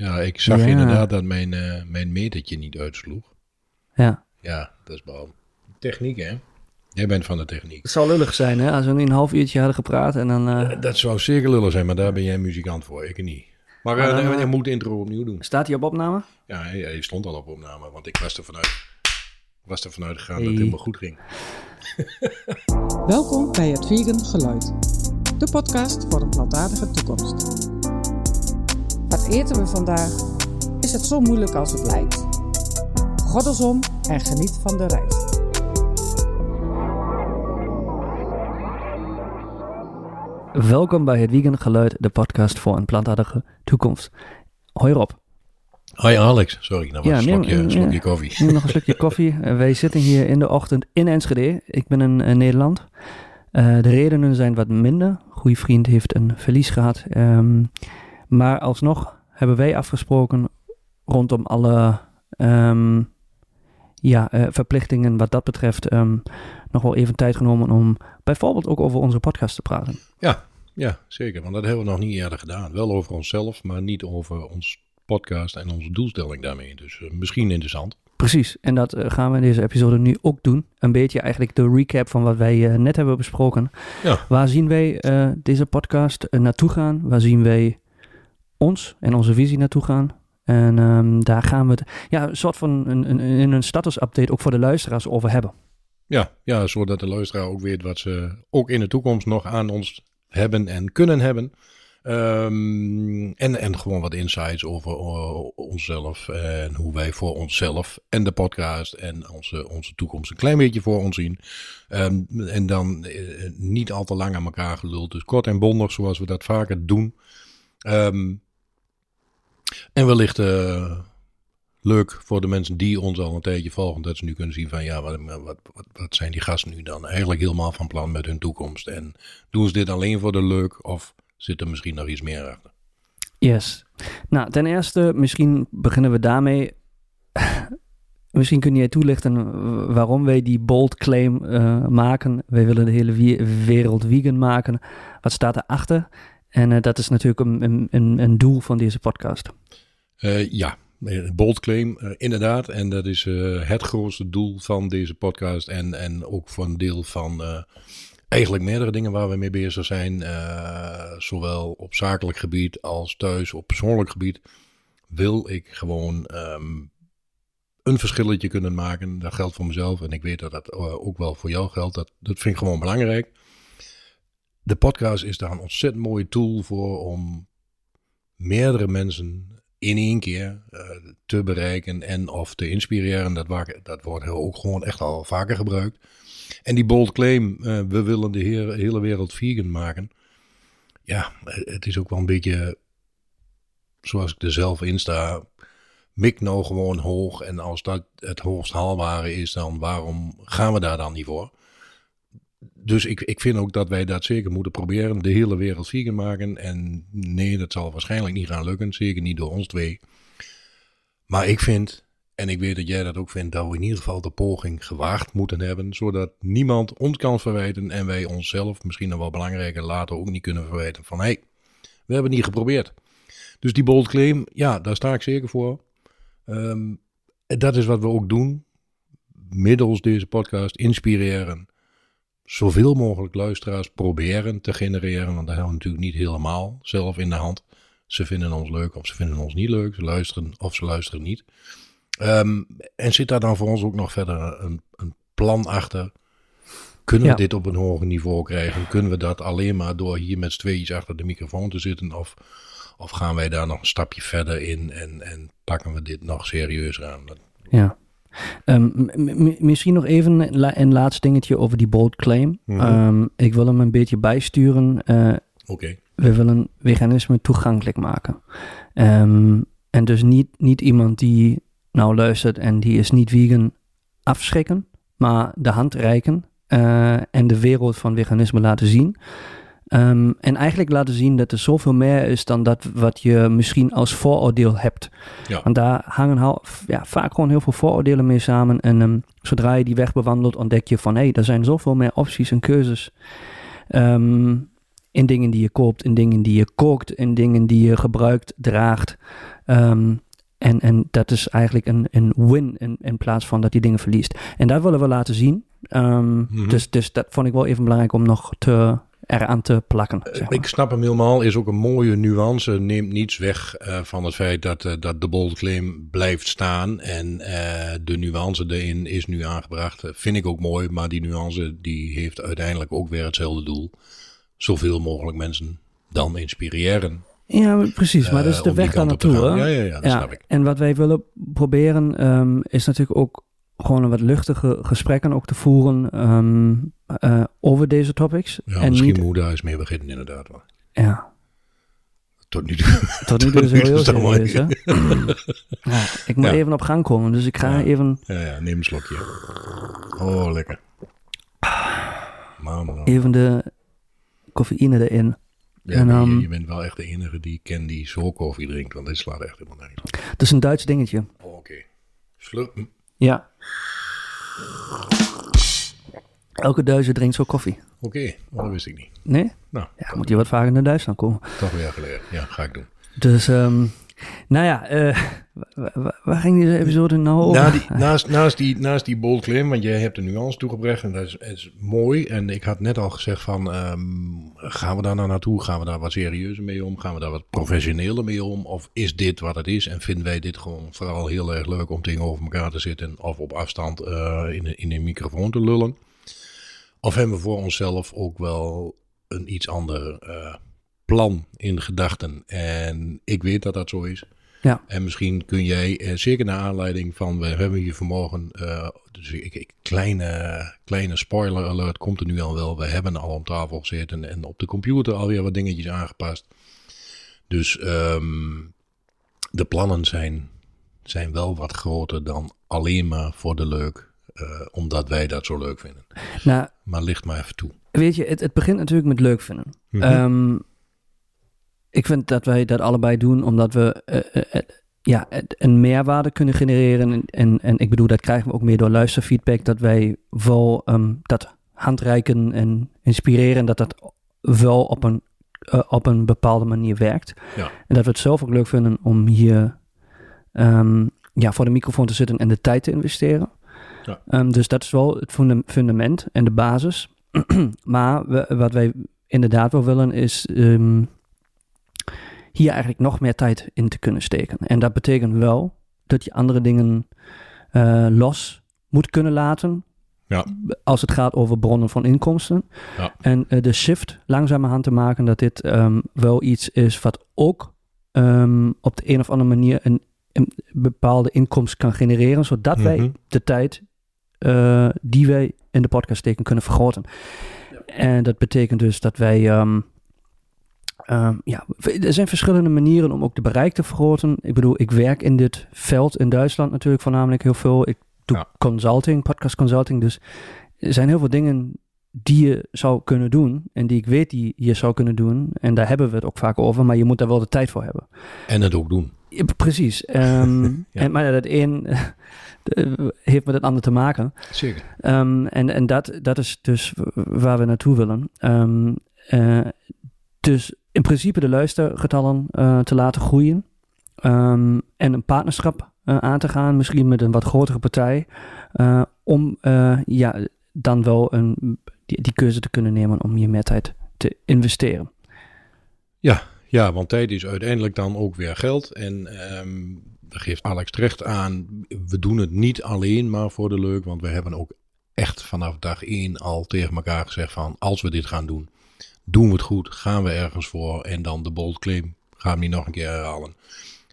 Ja, ik zag Ja. inderdaad dat mijn, eh, mijn metertje niet uitsloeg. Ja. Ja, dat is wel techniek, hè? Jij bent van de techniek. Het zou lullig zijn, hè, als we nu een half uurtje hadden gepraat en dan... eh, Dat zou zeker lullen zijn, maar daar ben jij muzikant voor, ik niet. Maar Maar eh, dan, eh, je moet de intro opnieuw doen. Staat hij op opname? Ja, hij, hij stond al op opname, want ik was er vanuit, was er vanuit gegaan dat het helemaal goed ging. Welkom bij het Vegan Geluid, de podcast voor een plantaardige toekomst. Eten we vandaag? Is het zo moeilijk als het lijkt? Goddelsom en geniet van de reis. Welkom bij het Vegan Geluid, de podcast voor een plantaardige toekomst. Hoi Rob. Hi Alex, sorry, dat was Ja, een neem- slokje, ja. slokje koffie. Neem nog een slukje koffie. Wij zitten hier in de ochtend in Enschede. Ik ben in, eh, Nederland. Eh, de redenen zijn wat minder. Goeie vriend heeft een verlies gehad. Ehm, maar alsnog hebben wij afgesproken rondom alle ehm, ja, eh, verplichtingen wat dat betreft ehm, nog wel even tijd genomen om bijvoorbeeld ook over onze podcast te praten. Ja, zeker, want dat hebben we nog niet eerder gedaan. Wel over onszelf, maar niet over ons podcast en onze doelstelling daarmee. Dus eh, misschien interessant. Precies, en dat eh, gaan we in deze episode nu ook doen. Een beetje eigenlijk de recap van wat wij net hebben besproken. Ja. Waar zien wij deze podcast naartoe gaan? Waar zien wij ons en onze visie naartoe gaan? En ehm, daar gaan we het, ja, een soort van een, een, in een status update ook voor de luisteraars over hebben. Ja, ja, zodat de luisteraar ook weet wat ze ook in de toekomst nog aan ons hebben en kunnen hebben. Ehm, en, en gewoon wat insights over onszelf en hoe wij voor onszelf en de podcast en onze, onze toekomst een klein beetje voor ons zien. Ehm, en dan eh, niet al te lang aan elkaar geluld. Dus kort en bondig, zoals we dat vaker doen. En wellicht eh, leuk voor de mensen die ons al een tijdje volgen, dat ze nu kunnen zien van ja, wat, wat, wat, zijn die gasten nu dan eigenlijk helemaal van plan met hun toekomst? En doen ze dit alleen voor de leuk of zit er misschien nog iets meer achter? Yes. Nou, ten eerste, misschien beginnen we daarmee. misschien kun jij toelichten waarom wij die bold claim eh, maken. Wij willen de hele wereld vegan maken. Wat staat erachter? En eh, dat is natuurlijk een, een, een, doel van deze podcast. Eh, ja, een bold claim, eh, inderdaad. En dat is eh, het grootste doel van deze podcast. En, en ook voor een deel van eh, eigenlijk meerdere dingen waar we mee bezig zijn. eh, zowel op zakelijk gebied als thuis op persoonlijk gebied. Wil ik gewoon ehm, een verschilletje kunnen maken. Dat geldt voor mezelf. En ik weet dat dat eh, ook wel voor jou geldt. Dat, dat vind ik gewoon belangrijk. De podcast is daar een ontzettend mooie tool voor om meerdere mensen in één keer eh, te bereiken en of te inspireren. Dat, dat wordt ook gewoon echt al vaker gebruikt. En die bold claim, eh, we willen de hele, hele wereld vegan maken. Ja, eh, het is ook wel een beetje zoals ik er zelf in sta. Mik nou gewoon hoog en als dat het hoogst haalbare is, dan waarom gaan we daar dan niet voor? Dus ik, ik vind ook dat wij dat zeker moeten proberen. De hele wereld vegan maken. En nee, dat zal waarschijnlijk niet gaan lukken. Zeker niet door ons twee. Maar ik vind, en ik weet dat jij dat ook vindt, dat we in ieder geval de poging gewaagd moeten hebben. Zodat niemand ons kan verwijten en wij onszelf, misschien nog wel belangrijker, later ook niet kunnen verwijten van hé, hey, we hebben het niet geprobeerd. Dus die bold claim, ja, daar sta ik zeker voor. Ehm, dat is wat we ook doen. Middels deze podcast inspireren zoveel mogelijk luisteraars proberen te genereren. Want dat hebben we natuurlijk niet helemaal zelf in de hand. Ze vinden ons leuk of ze vinden ons niet leuk. Ze luisteren of ze luisteren niet. Ehm, en zit daar dan voor ons ook nog verder een, een plan achter? Kunnen Ja. we dit op een hoger niveau krijgen? Kunnen we dat alleen maar door hier met z'n tweeën achter de microfoon te zitten? Of, of gaan wij daar nog een stapje verder in en, en pakken we dit nog serieuzer aan? Dat- Ja. Ehm, misschien nog even la- een laatst dingetje over die bold claim. Mhm. Ehm, ik wil hem een beetje bijsturen. Eh, Oké. we willen veganisme toegankelijk maken. Ehm, en dus niet, niet iemand die nou luistert en die is niet vegan afschrikken, maar de hand reiken eh, en de wereld van veganisme laten zien. Ehm, en eigenlijk laten zien dat er zoveel meer is dan dat wat je misschien als vooroordeel hebt. Ja. Want daar hangen ja, vaak gewoon heel veel vooroordelen mee samen. En ehm, zodra je die weg bewandelt, ontdek je van hé, hey, er zijn zoveel meer opties en keuzes. Ehm, in dingen die je koopt, in dingen die je kookt, in dingen die je gebruikt, draagt. En, en dat is eigenlijk een, een win in, in plaats van dat die dingen verliest. En dat willen we laten zien. Mhm. dus, dus dat vond ik wel even belangrijk om nog te, eraan te plakken. Zeg maar. Ik snap hem helemaal, is ook een mooie nuance. Neemt niets weg eh, van het feit dat, eh, dat de bold claim blijft staan. En eh, de nuance erin is nu aangebracht. Vind ik ook mooi, maar die nuance die heeft uiteindelijk ook weer hetzelfde doel. Zoveel mogelijk mensen dan inspireren. Ja, precies. Maar dat is de weg daar naartoe. hè? Ja, ja, ja, dat snap ik. En wat wij willen proberen ehm, is natuurlijk ook gewoon een wat luchtige gesprekken ook te voeren ehm, eh, over deze topics. Ja, en misschien niet, moet daar eens mee beginnen inderdaad. ja, Tot nu toe. tot nu toe is het heel serieus, hè? ja, ik moet Ja. even op gang komen, dus ik ga Ja. even, Ja, ja, neem een slokje. Oh, lekker. Man. even de cafeïne erin. Ja, en, je- ehm, je bent wel echt de enige die ik ken die zo koffie drinkt, want dit slaat echt helemaal nergens op. Het is een Duits dingetje. Oh, Oké. Slurpen. Ja. Elke Duitser drinkt zo koffie. Oké, oh, dat wist ik niet. Nee? Nou, Ja, moet je wat vaker naar Duitsland komen. toch weer geleerd. Ja, ga ik doen. Dus, ehm, nou ja, wa- waar ging deze episode nou over? Na die, naast, naast, die, naast die bold claim, want jij hebt de nuance toegebracht en dat is, is mooi. En ik had net al gezegd van, ehm, gaan we daar nou naartoe? Gaan we daar wat serieuzer mee om? Gaan we daar wat professioneler mee om? Of is dit wat het is? En vinden wij dit gewoon vooral heel erg leuk om tegenover elkaar te zitten of op afstand eh, in, een- in een microfoon te lullen? Of hebben we voor onszelf ook wel een iets ander eh, plan in gedachten? En ik weet dat dat zo is. Ja. En misschien kun jij, eh, zeker naar aanleiding van, we hebben hier vanmorgen, eh, dus ik, ik, kleine, kleine spoiler alert komt er nu al wel. We hebben al om tafel gezeten en op de computer alweer wat dingetjes aangepast. Dus ehm, de plannen zijn, zijn wel wat groter dan alleen maar voor de leuk, eh, omdat wij dat zo leuk vinden. Nou, Maar licht maar even toe. weet je, het, het begint natuurlijk met leuk vinden. Mhm. Ehm, ik vind dat wij dat allebei doen omdat we eh, eh, ja, een meerwaarde kunnen genereren. En, en, en ik bedoel, dat krijgen we ook meer door luisterfeedback. Dat wij wel ehm, dat handreiken en inspireren. Dat dat wel op een, op een bepaalde manier werkt. Ja. En dat we het zelf ook leuk vinden om hier ehm, ja, voor de microfoon te zitten en de tijd te investeren. Ja. Ehm, dus dat is wel het funda- fundament en de basis. maar we- wat wij inderdaad wel willen is ehm, hier eigenlijk nog meer tijd in te kunnen steken. En dat betekent wel dat je andere dingen eh, los moet kunnen laten. Ja. Als het gaat over bronnen van inkomsten. Ja. En eh, de shift langzamerhand te maken dat dit ehm, wel iets is wat ook op de een of andere manier een, een bepaalde inkomst kan genereren. Zodat wij Mhm. de tijd eh, die wij in de podcast steken kunnen vergroten. En dat betekent dus dat wij. ehm, ehm, ja, er zijn verschillende manieren om ook de bereik te vergroten. Ik bedoel, ik werk in dit veld in Duitsland natuurlijk voornamelijk heel veel. Ik doe Ja. consulting, podcast consulting. Dus er zijn heel veel dingen die je zou kunnen doen. En die ik weet die je zou kunnen doen. En daar hebben we het ook vaak over. Maar je moet daar wel de tijd voor hebben. En het ook doen. Ja, precies. Ehm, Ja. en, maar dat een heeft met het ander te maken. Zeker. Ehm, en en dat, dat is dus waar we naartoe willen. Ehm, eh, dus in principe de luistergetallen eh, te laten groeien. En een partnerschap eh, aan te gaan, misschien met een wat grotere partij. om ja, dan wel een, die, die keuze te kunnen nemen om meer tijd te investeren. Ja, want tijd is uiteindelijk dan ook weer geld. En daar geeft Alex terecht aan. We doen het niet alleen maar voor de leuk. Want we hebben ook echt vanaf dag één al tegen elkaar gezegd van... als we dit gaan doen, doen we het goed. Gaan we ergens voor. En dan de bold claim. Gaan we niet nog een keer herhalen.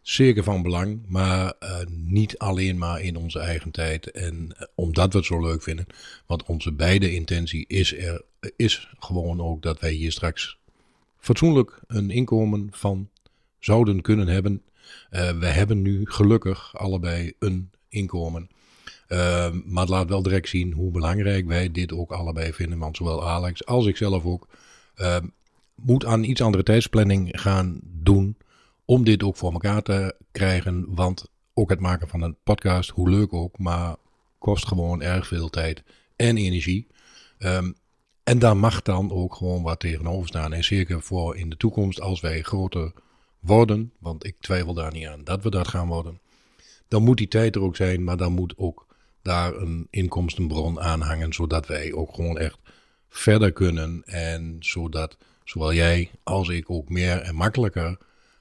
Zeker van belang. Maar eh, niet alleen maar in onze eigen tijd. En eh, omdat we het zo leuk vinden. Want onze beide intentie is, er, is gewoon ook dat wij hier straks fatsoenlijk een inkomen van zouden kunnen hebben. Eh, we hebben nu gelukkig allebei een inkomen. Eh, maar het laat wel direct zien hoe belangrijk wij dit ook allebei vinden. Want zowel Alex als ik zelf ook eh, moet aan iets andere tijdsplanning gaan doen. Om dit ook voor elkaar te krijgen. Want ook het maken van een podcast, hoe leuk ook, maar kost gewoon erg veel tijd en energie. Ehm, en daar mag dan ook gewoon wat tegenover staan. En zeker voor in de toekomst, als wij groter worden, want ik twijfel daar niet aan dat we dat gaan worden, dan moet die tijd er ook zijn, maar dan moet ook daar een inkomstenbron aan hangen, zodat wij ook gewoon echt verder kunnen en zodat zowel jij als ik ook meer en makkelijker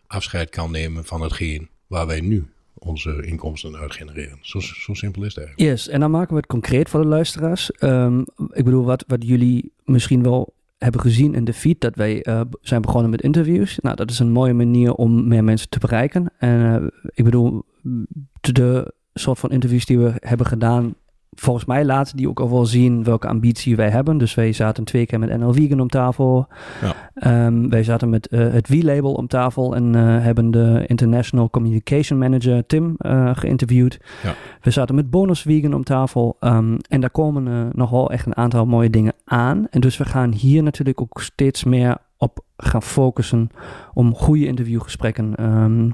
afscheid kan nemen van hetgeen waar wij nu onze inkomsten uit genereren. Zo, zo simpel is het eigenlijk. Yes, en dan maken we het concreet voor de luisteraars. Ehm, ik bedoel, wat, wat jullie misschien wel hebben gezien in de feed, dat wij uh, zijn begonnen met interviews. Nou, dat is een mooie manier om meer mensen te bereiken. En uh, ik bedoel, de soort van interviews die we hebben gedaan volgens mij laten die ook al wel zien welke ambitie wij hebben. Dus wij zaten twee keer met NL Vegan om tafel. Ja. Um, wij zaten met uh, het V-label om tafel en uh, hebben de International Communication Manager Tim uh, geïnterviewd. Ja. We zaten met Bonus Vegan om tafel. Um, en daar komen nog wel echt een aantal mooie dingen aan. En dus we gaan hier natuurlijk ook steeds meer op gaan focussen om goede interviewgesprekken um,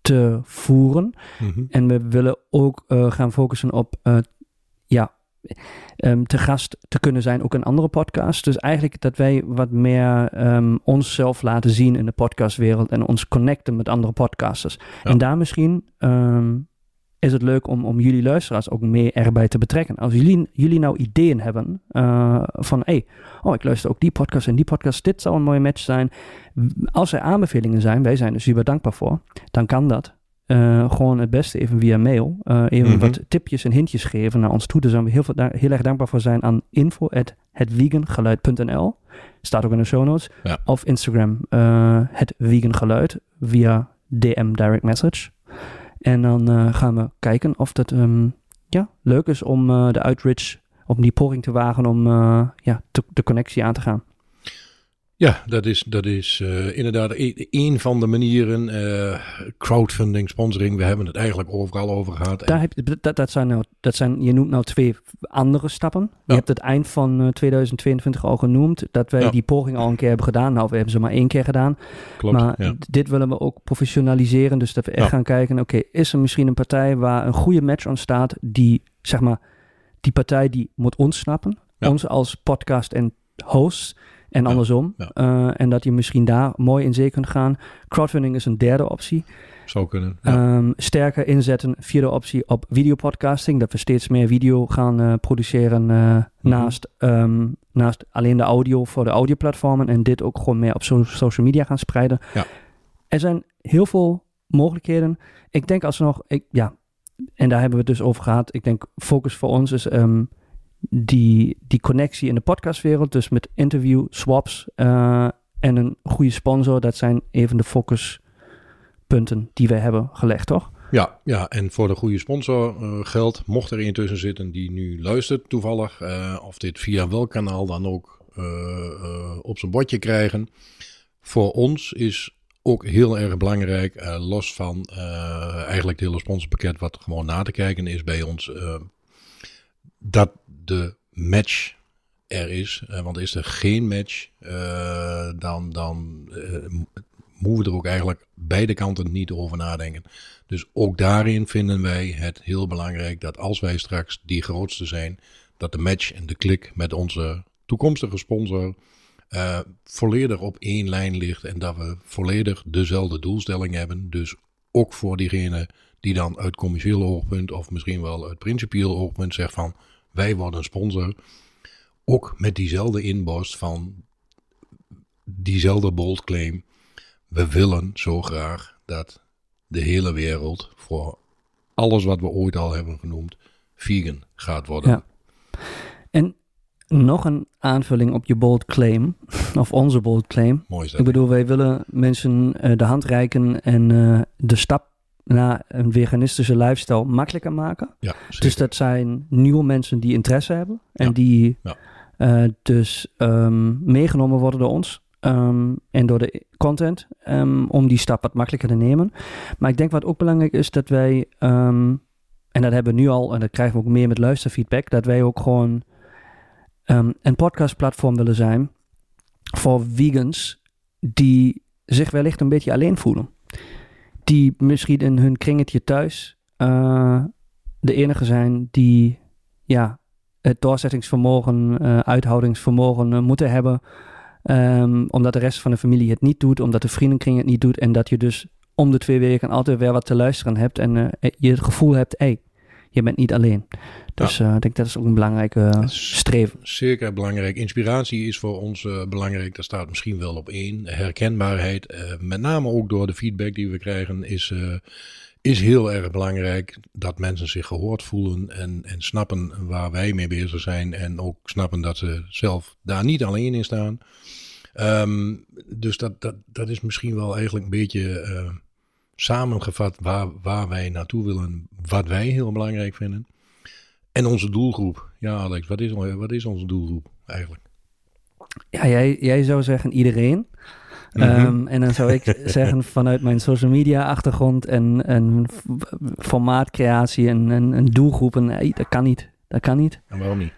te voeren. Mm -hmm. En we willen ook uh, gaan focussen op uh, ja, um, te gast te kunnen zijn, ook in andere podcasts. Dus eigenlijk dat wij wat meer um, onszelf laten zien in de podcastwereld en ons connecten met andere podcasters. Ja. En daar misschien um, is het leuk om, om jullie luisteraars ook meer erbij te betrekken. Als jullie, jullie nou ideeën hebben uh, van, hey, oh, ik luister ook die podcast en die podcast, dit zou een mooie match zijn. Als er aanbevelingen zijn, wij zijn er super dankbaar voor, dan kan dat. Uh, gewoon het beste even via mail. Uh, even mm -hmm. wat tipjes en hintjes geven naar ons toe. Daar zijn we heel, veel, heel erg dankbaar voor zijn aan info.hetvegangeluid.nl. Staat ook in de show notes. Ja. Of Instagram, uh, het vegan geluid via DM direct message. En dan gaan we kijken of dat um, ja, leuk is om de outreach, om die poging te wagen om ja, te, de connectie aan te gaan. Ja, dat is, dat is uh, inderdaad een, een van de manieren. Uh, crowdfunding, sponsoring, we hebben het eigenlijk overal over gehad. Daar heb, dat, dat, zijn nou, dat zijn, je noemt nou twee andere stappen. Je hebt het eind van uh, 2022 al genoemd, dat wij ja. die poging al een keer hebben gedaan. Nou, we hebben ze maar één keer gedaan. Klopt, maar ja. dit willen we ook professionaliseren. Dus dat we echt gaan kijken, oké, okay, is er misschien een partij waar een goede match ontstaat, die, zeg maar, die partij die moet ons snappen. Ons als podcast en host en andersom. Ja, ja. Uh, en dat je misschien daar mooi in zee kunt gaan. Crowdfunding is een derde optie. Zou kunnen. Ja. Um, sterker inzetten, vierde optie op videopodcasting. Dat we steeds meer video gaan uh, produceren uh, mm-hmm. naast, um, naast alleen de audio voor de audioplatformen. En dit ook gewoon meer op so social media gaan spreiden. Ja. Er zijn heel veel mogelijkheden. Ik denk alsnog, ik, ja, en daar hebben we het dus over gehad. Ik denk focus voor ons is... Um, die, die connectie in de podcastwereld, dus met interview, swaps uh, en een goede sponsor, dat zijn even de focuspunten die wij hebben gelegd, toch? Ja, ja, en voor de goede sponsor uh, geldt, mocht er intussen zitten die nu luistert toevallig, uh, of dit via welk kanaal dan ook op zijn bordje krijgen. Voor ons is ook heel erg belangrijk, los van eigenlijk het hele sponsorpakket wat gewoon na te kijken is bij ons, dat de match er is. Uh, want is er geen match, uh, dan, dan uh, moeten we er ook eigenlijk beide kanten niet over nadenken. Dus ook daarin vinden wij het heel belangrijk dat als wij straks die grootste zijn, dat de match en de klik met onze toekomstige sponsor volledig op één lijn ligt en dat we volledig dezelfde doelstelling hebben. Dus ook voor diegene die dan uit commercieel oogpunt of misschien wel uit principieel oogpunt zegt van wij worden sponsor. Ook met diezelfde inborst van diezelfde bold claim. We willen zo graag dat de hele wereld voor alles wat we ooit al hebben genoemd vegan gaat worden. Ja. En nog een aanvulling op je bold claim, of onze bold claim. Mooi is Ik bedoel, wij willen mensen uh, de hand reiken en uh, de stap naar een veganistische lifestyle makkelijker maken. Ja, dus dat zijn nieuwe mensen die interesse hebben en ja. die ja. uh, dus um, meegenomen worden door ons. Um, en door de content um, om die stap wat makkelijker te nemen. Maar ik denk wat ook belangrijk is dat wij, en dat hebben we nu al, en dat krijgen we ook meer met luisterfeedback, dat wij ook gewoon een podcastplatform willen zijn voor vegans die zich wellicht een beetje alleen voelen die misschien in hun kringetje thuis uh, de enige zijn die ja, het doorzettingsvermogen, uh, uithoudingsvermogen uh, moeten hebben. Um, omdat de rest van de familie het niet doet, omdat de vriendenkring het niet doet. En dat je dus om de twee weken altijd weer wat te luisteren hebt. En je het gevoel hebt, hé, hey, je bent niet alleen. Dus ja. ik denk dat is ook een belangrijke streven. Zeker belangrijk. Inspiratie is voor ons belangrijk. Dat staat misschien wel op één. Herkenbaarheid, met name ook door de feedback die we krijgen, is is heel erg belangrijk dat mensen zich gehoord voelen en, en snappen waar wij mee bezig zijn. En ook snappen dat ze zelf daar niet alleen in staan. Um, dus dat, dat, dat is misschien wel eigenlijk een beetje uh, samengevat waar, waar wij naartoe willen, wat wij heel belangrijk vinden. En onze doelgroep. Ja, Alex, wat is, wat is onze doelgroep eigenlijk? Ja, jij, jij zou zeggen iedereen. Um, en dan zou ik zeggen vanuit mijn social media achtergrond en, en formaatcreatie en, en, en doelgroepen, nee, dat kan niet. Dat kan niet. En waarom niet?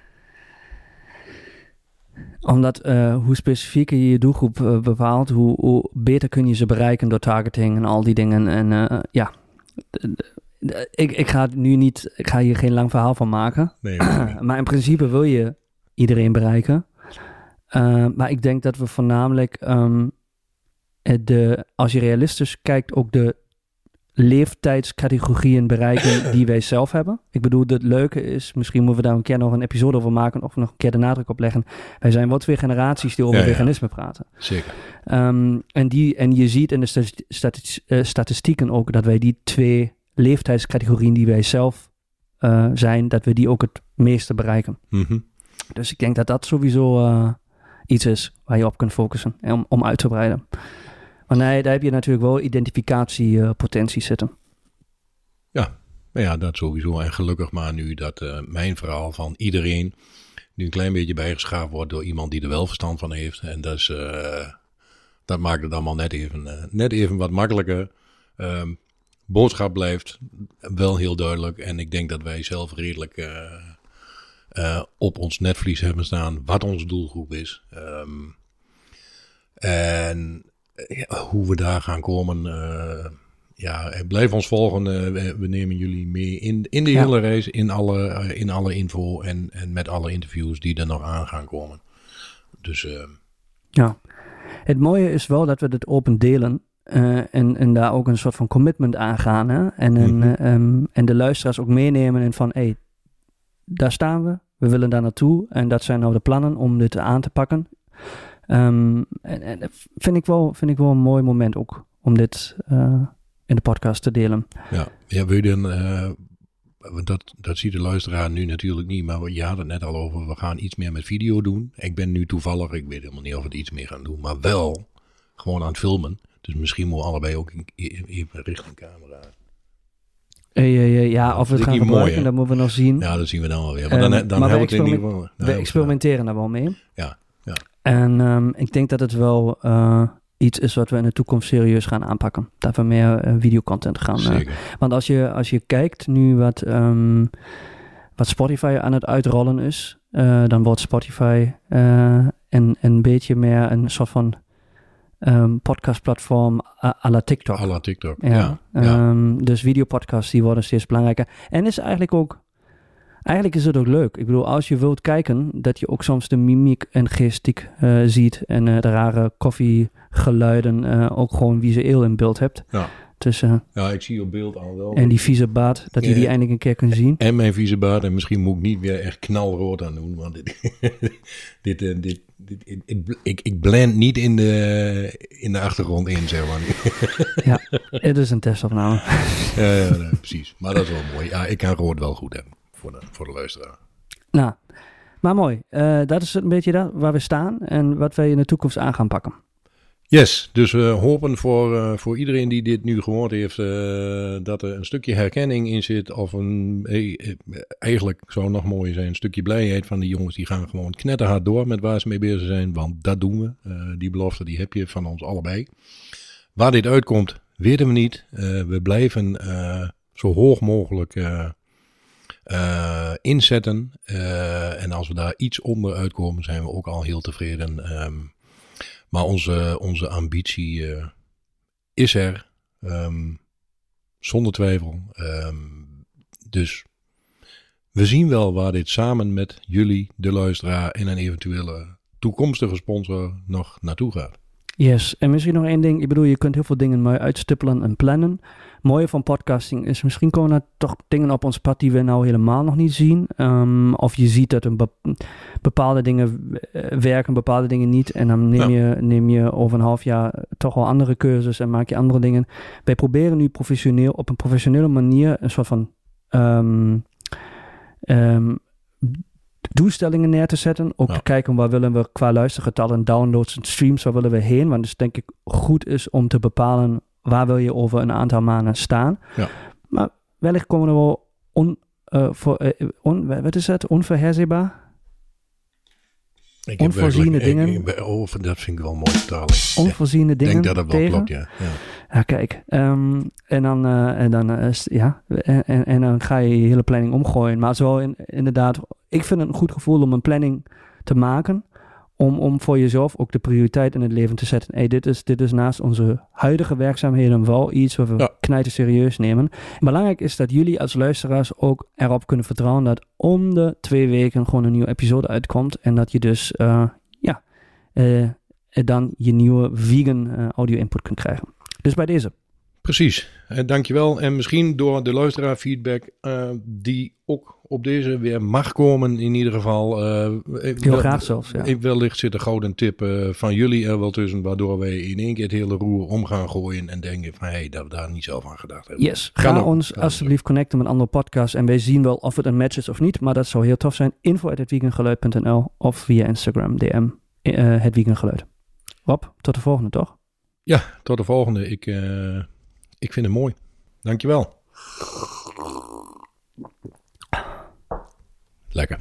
Omdat uh, hoe specifieker je je doelgroep uh, bepaalt, hoe, hoe, beter kun je ze bereiken door targeting en al die dingen. En uh, ja, ik, ik ga nu niet, ik ga hier geen lang verhaal van maken. Nee, maar in principe wil je iedereen bereiken. maar ik denk dat we voornamelijk um, eh, de, als je realistisch kijkt, ook de leeftijdscategorieën bereiken die wij zelf hebben. Ik bedoel, het leuke is, misschien moeten we daar een keer nog een episode over maken of nog een keer de nadruk op leggen. Wij zijn wat twee generaties die over veganisme praten. Zeker. Um, en, die, en je ziet in de uh, statistieken ook dat wij die twee leeftijdscategorieën die wij zelf uh, zijn, dat we die ook het meeste bereiken. Mm -hmm. Dus ik denk dat dat sowieso uh, iets is waar je op kunt focussen om, om uit te breiden. Maar nee, daar heb je natuurlijk wel identificatiepotentie zitten. Ja, nou ja, dat sowieso. En gelukkig maar nu dat uh, mijn verhaal van iedereen nu een klein beetje bijgeschaafd wordt door iemand die er wel verstand van heeft. En dat, is, uh, dat maakt het allemaal net even, uh, net even wat makkelijker. Um, boodschap blijft wel heel duidelijk. En ik denk dat wij zelf redelijk op ons netvlies hebben staan wat onze doelgroep is. Um, en hoe we daar gaan komen. Uh, ja, blijf ons volgen. We, nemen jullie mee in, in de ja. hele reis, in alle, in alle info en, en met alle interviews die er nog aan gaan komen. Dus ja, het mooie is wel dat we dit open delen. En, en daar ook een soort van commitment aangaan. Hè? En, mm -hmm. um, en de luisteraars ook meenemen en van hé, hey, daar staan we. We willen daar naartoe. En dat zijn nou de plannen om dit aan te pakken. Um, en, en vind, ik wel, vind ik wel een mooi moment ook om dit uh, in de podcast te delen. Ja, ja wil je dan, uh, dat, dat ziet de luisteraar nu natuurlijk niet, maar je had het net al over, we gaan iets meer met video doen. Ik ben nu toevallig, ik weet helemaal niet of we iets meer gaan doen, maar wel gewoon aan het filmen. Dus misschien moeten we allebei ook even richting camera. Uh, ja, ja, ja, of we het gaan gebruiken, mooi, dat moeten we nog zien. Ja, dat zien we dan wel weer. Maar dan, dan, dan maar hebben we het in ieder geval... We experimenteren daar wel mee. Ja, ja. En um, ik denk dat het wel iets is wat we in de toekomst serieus gaan aanpakken. Dat we meer uh, videocontent gaan. Uh, want als je, als je kijkt nu wat, um, wat Spotify aan het uitrollen is, dan wordt Spotify een, een beetje meer een soort van um, podcastplatform à la TikTok. À la TikTok, ja. ja. Um, dus videopodcasts die worden steeds belangrijker. En is eigenlijk ook Eigenlijk is het ook leuk. Ik bedoel, als je wilt kijken, dat je ook soms de mimiek en gestiek uh, ziet. En uh, de rare koffiegeluiden, uh, ook gewoon visueel in beeld hebt. Ja. Dus, ja, ik zie op beeld al wel. En die vieze baard, dat je die eindelijk een keer kunt zien. En mijn vieze baard. En misschien moet ik niet weer echt knalrood aan doen. Want dit, dit, dit, dit, dit ik, ik, ik blend niet in de, in de achtergrond in, zeg maar. ja, het is een testopname. ja, ja nee, precies. Maar dat is wel mooi. Ja, ik kan rood wel goed hebben voor de, voor de luisteraar. Nou, maar mooi. Uh, dat is een beetje dat, waar we staan en wat wij in de toekomst aan gaan pakken. Yes, dus we hopen voor, uh, voor iedereen die dit nu gehoord heeft, uh, dat er een stukje herkenning in zit. Of een, hey, eigenlijk zou nog mooier zijn, een stukje blijheid van die jongens. Die gaan gewoon knetterhard door met waar ze mee bezig zijn, want dat doen we. Die belofte die heb je van ons allebei. Waar dit uitkomt, weten we niet. we blijven zo hoog mogelijk inzetten. En als we daar iets onder uitkomen, zijn we ook al heel tevreden. Um, maar onze, onze ambitie uh, is er. Um, zonder twijfel. Um, dus we zien wel waar dit samen met jullie, de luisteraar en een eventuele toekomstige sponsor nog naartoe gaat. Yes, en misschien nog één ding. Ik bedoel, je kunt heel veel dingen mooi uitstippelen en plannen. Mooie van podcasting is, misschien komen er toch dingen op ons pad die we nou helemaal nog niet zien. Um, of je ziet dat een bepaalde dingen eh, werken, bepaalde dingen niet. En dan neem, je, neem je over een half jaar toch wel andere cursus en maak je andere dingen. Wij proberen nu professioneel, op een professionele manier een soort van... Um, um, doelstellingen neer te zetten. Ook te kijken waar willen we qua luistergetallen, downloads en streams, waar willen we heen. Want het denk ik goed is om te bepalen waar wil je over een aantal maanden staan. Ja. Maar wellicht komen er wel on, uh, voor, uh, on, wat is het? Onverheerbaar? Ik Onvoorziene dingen. Ik, oh, dat vind ik wel mooi vertaling. Onvoorziene dingen. Ik denk dat dat wel klopt, ja. ja. Ja, kijk. Um, en dan, uh, en dan, uh, ja, en, en dan ga je je hele planning omgooien. Maar zo in, inderdaad, ik vind het een goed gevoel om een planning te maken. Om, om voor jezelf ook de prioriteit in het leven te zetten. Hey, dit, is, dit is naast onze huidige werkzaamheden wel iets wat we ja. knijten serieus nemen. belangrijk is dat jullie als luisteraars ook erop kunnen vertrouwen dat om de twee weken gewoon een nieuwe episode uitkomt. En dat je dus, uh, ja, dan je nieuwe vegan audio input kunt krijgen. Dus bij deze. Precies, eh, dankjewel. En misschien door de luisteraar feedback die ook op deze weer mag komen in ieder geval. Uh, Heel graag zelfs, ja. Wellicht zit een gouden tip uh, van jullie er wel tussen, waardoor wij in één keer het hele roer om gaan gooien en denken van, hé, hey, dat we daar niet zelf aan gedacht hebben. Yes, ga ons alsjeblieft connecten met andere podcasts en wij zien wel of het een match is of niet, maar dat zou heel tof zijn. info.hetweekendgeluid.nl of via Instagram DM, het weekendgeluid. Rob, tot de volgende, toch? Ja, tot de volgende. Ik, uh, ik vind het mooi. Dankjewel. Lekker.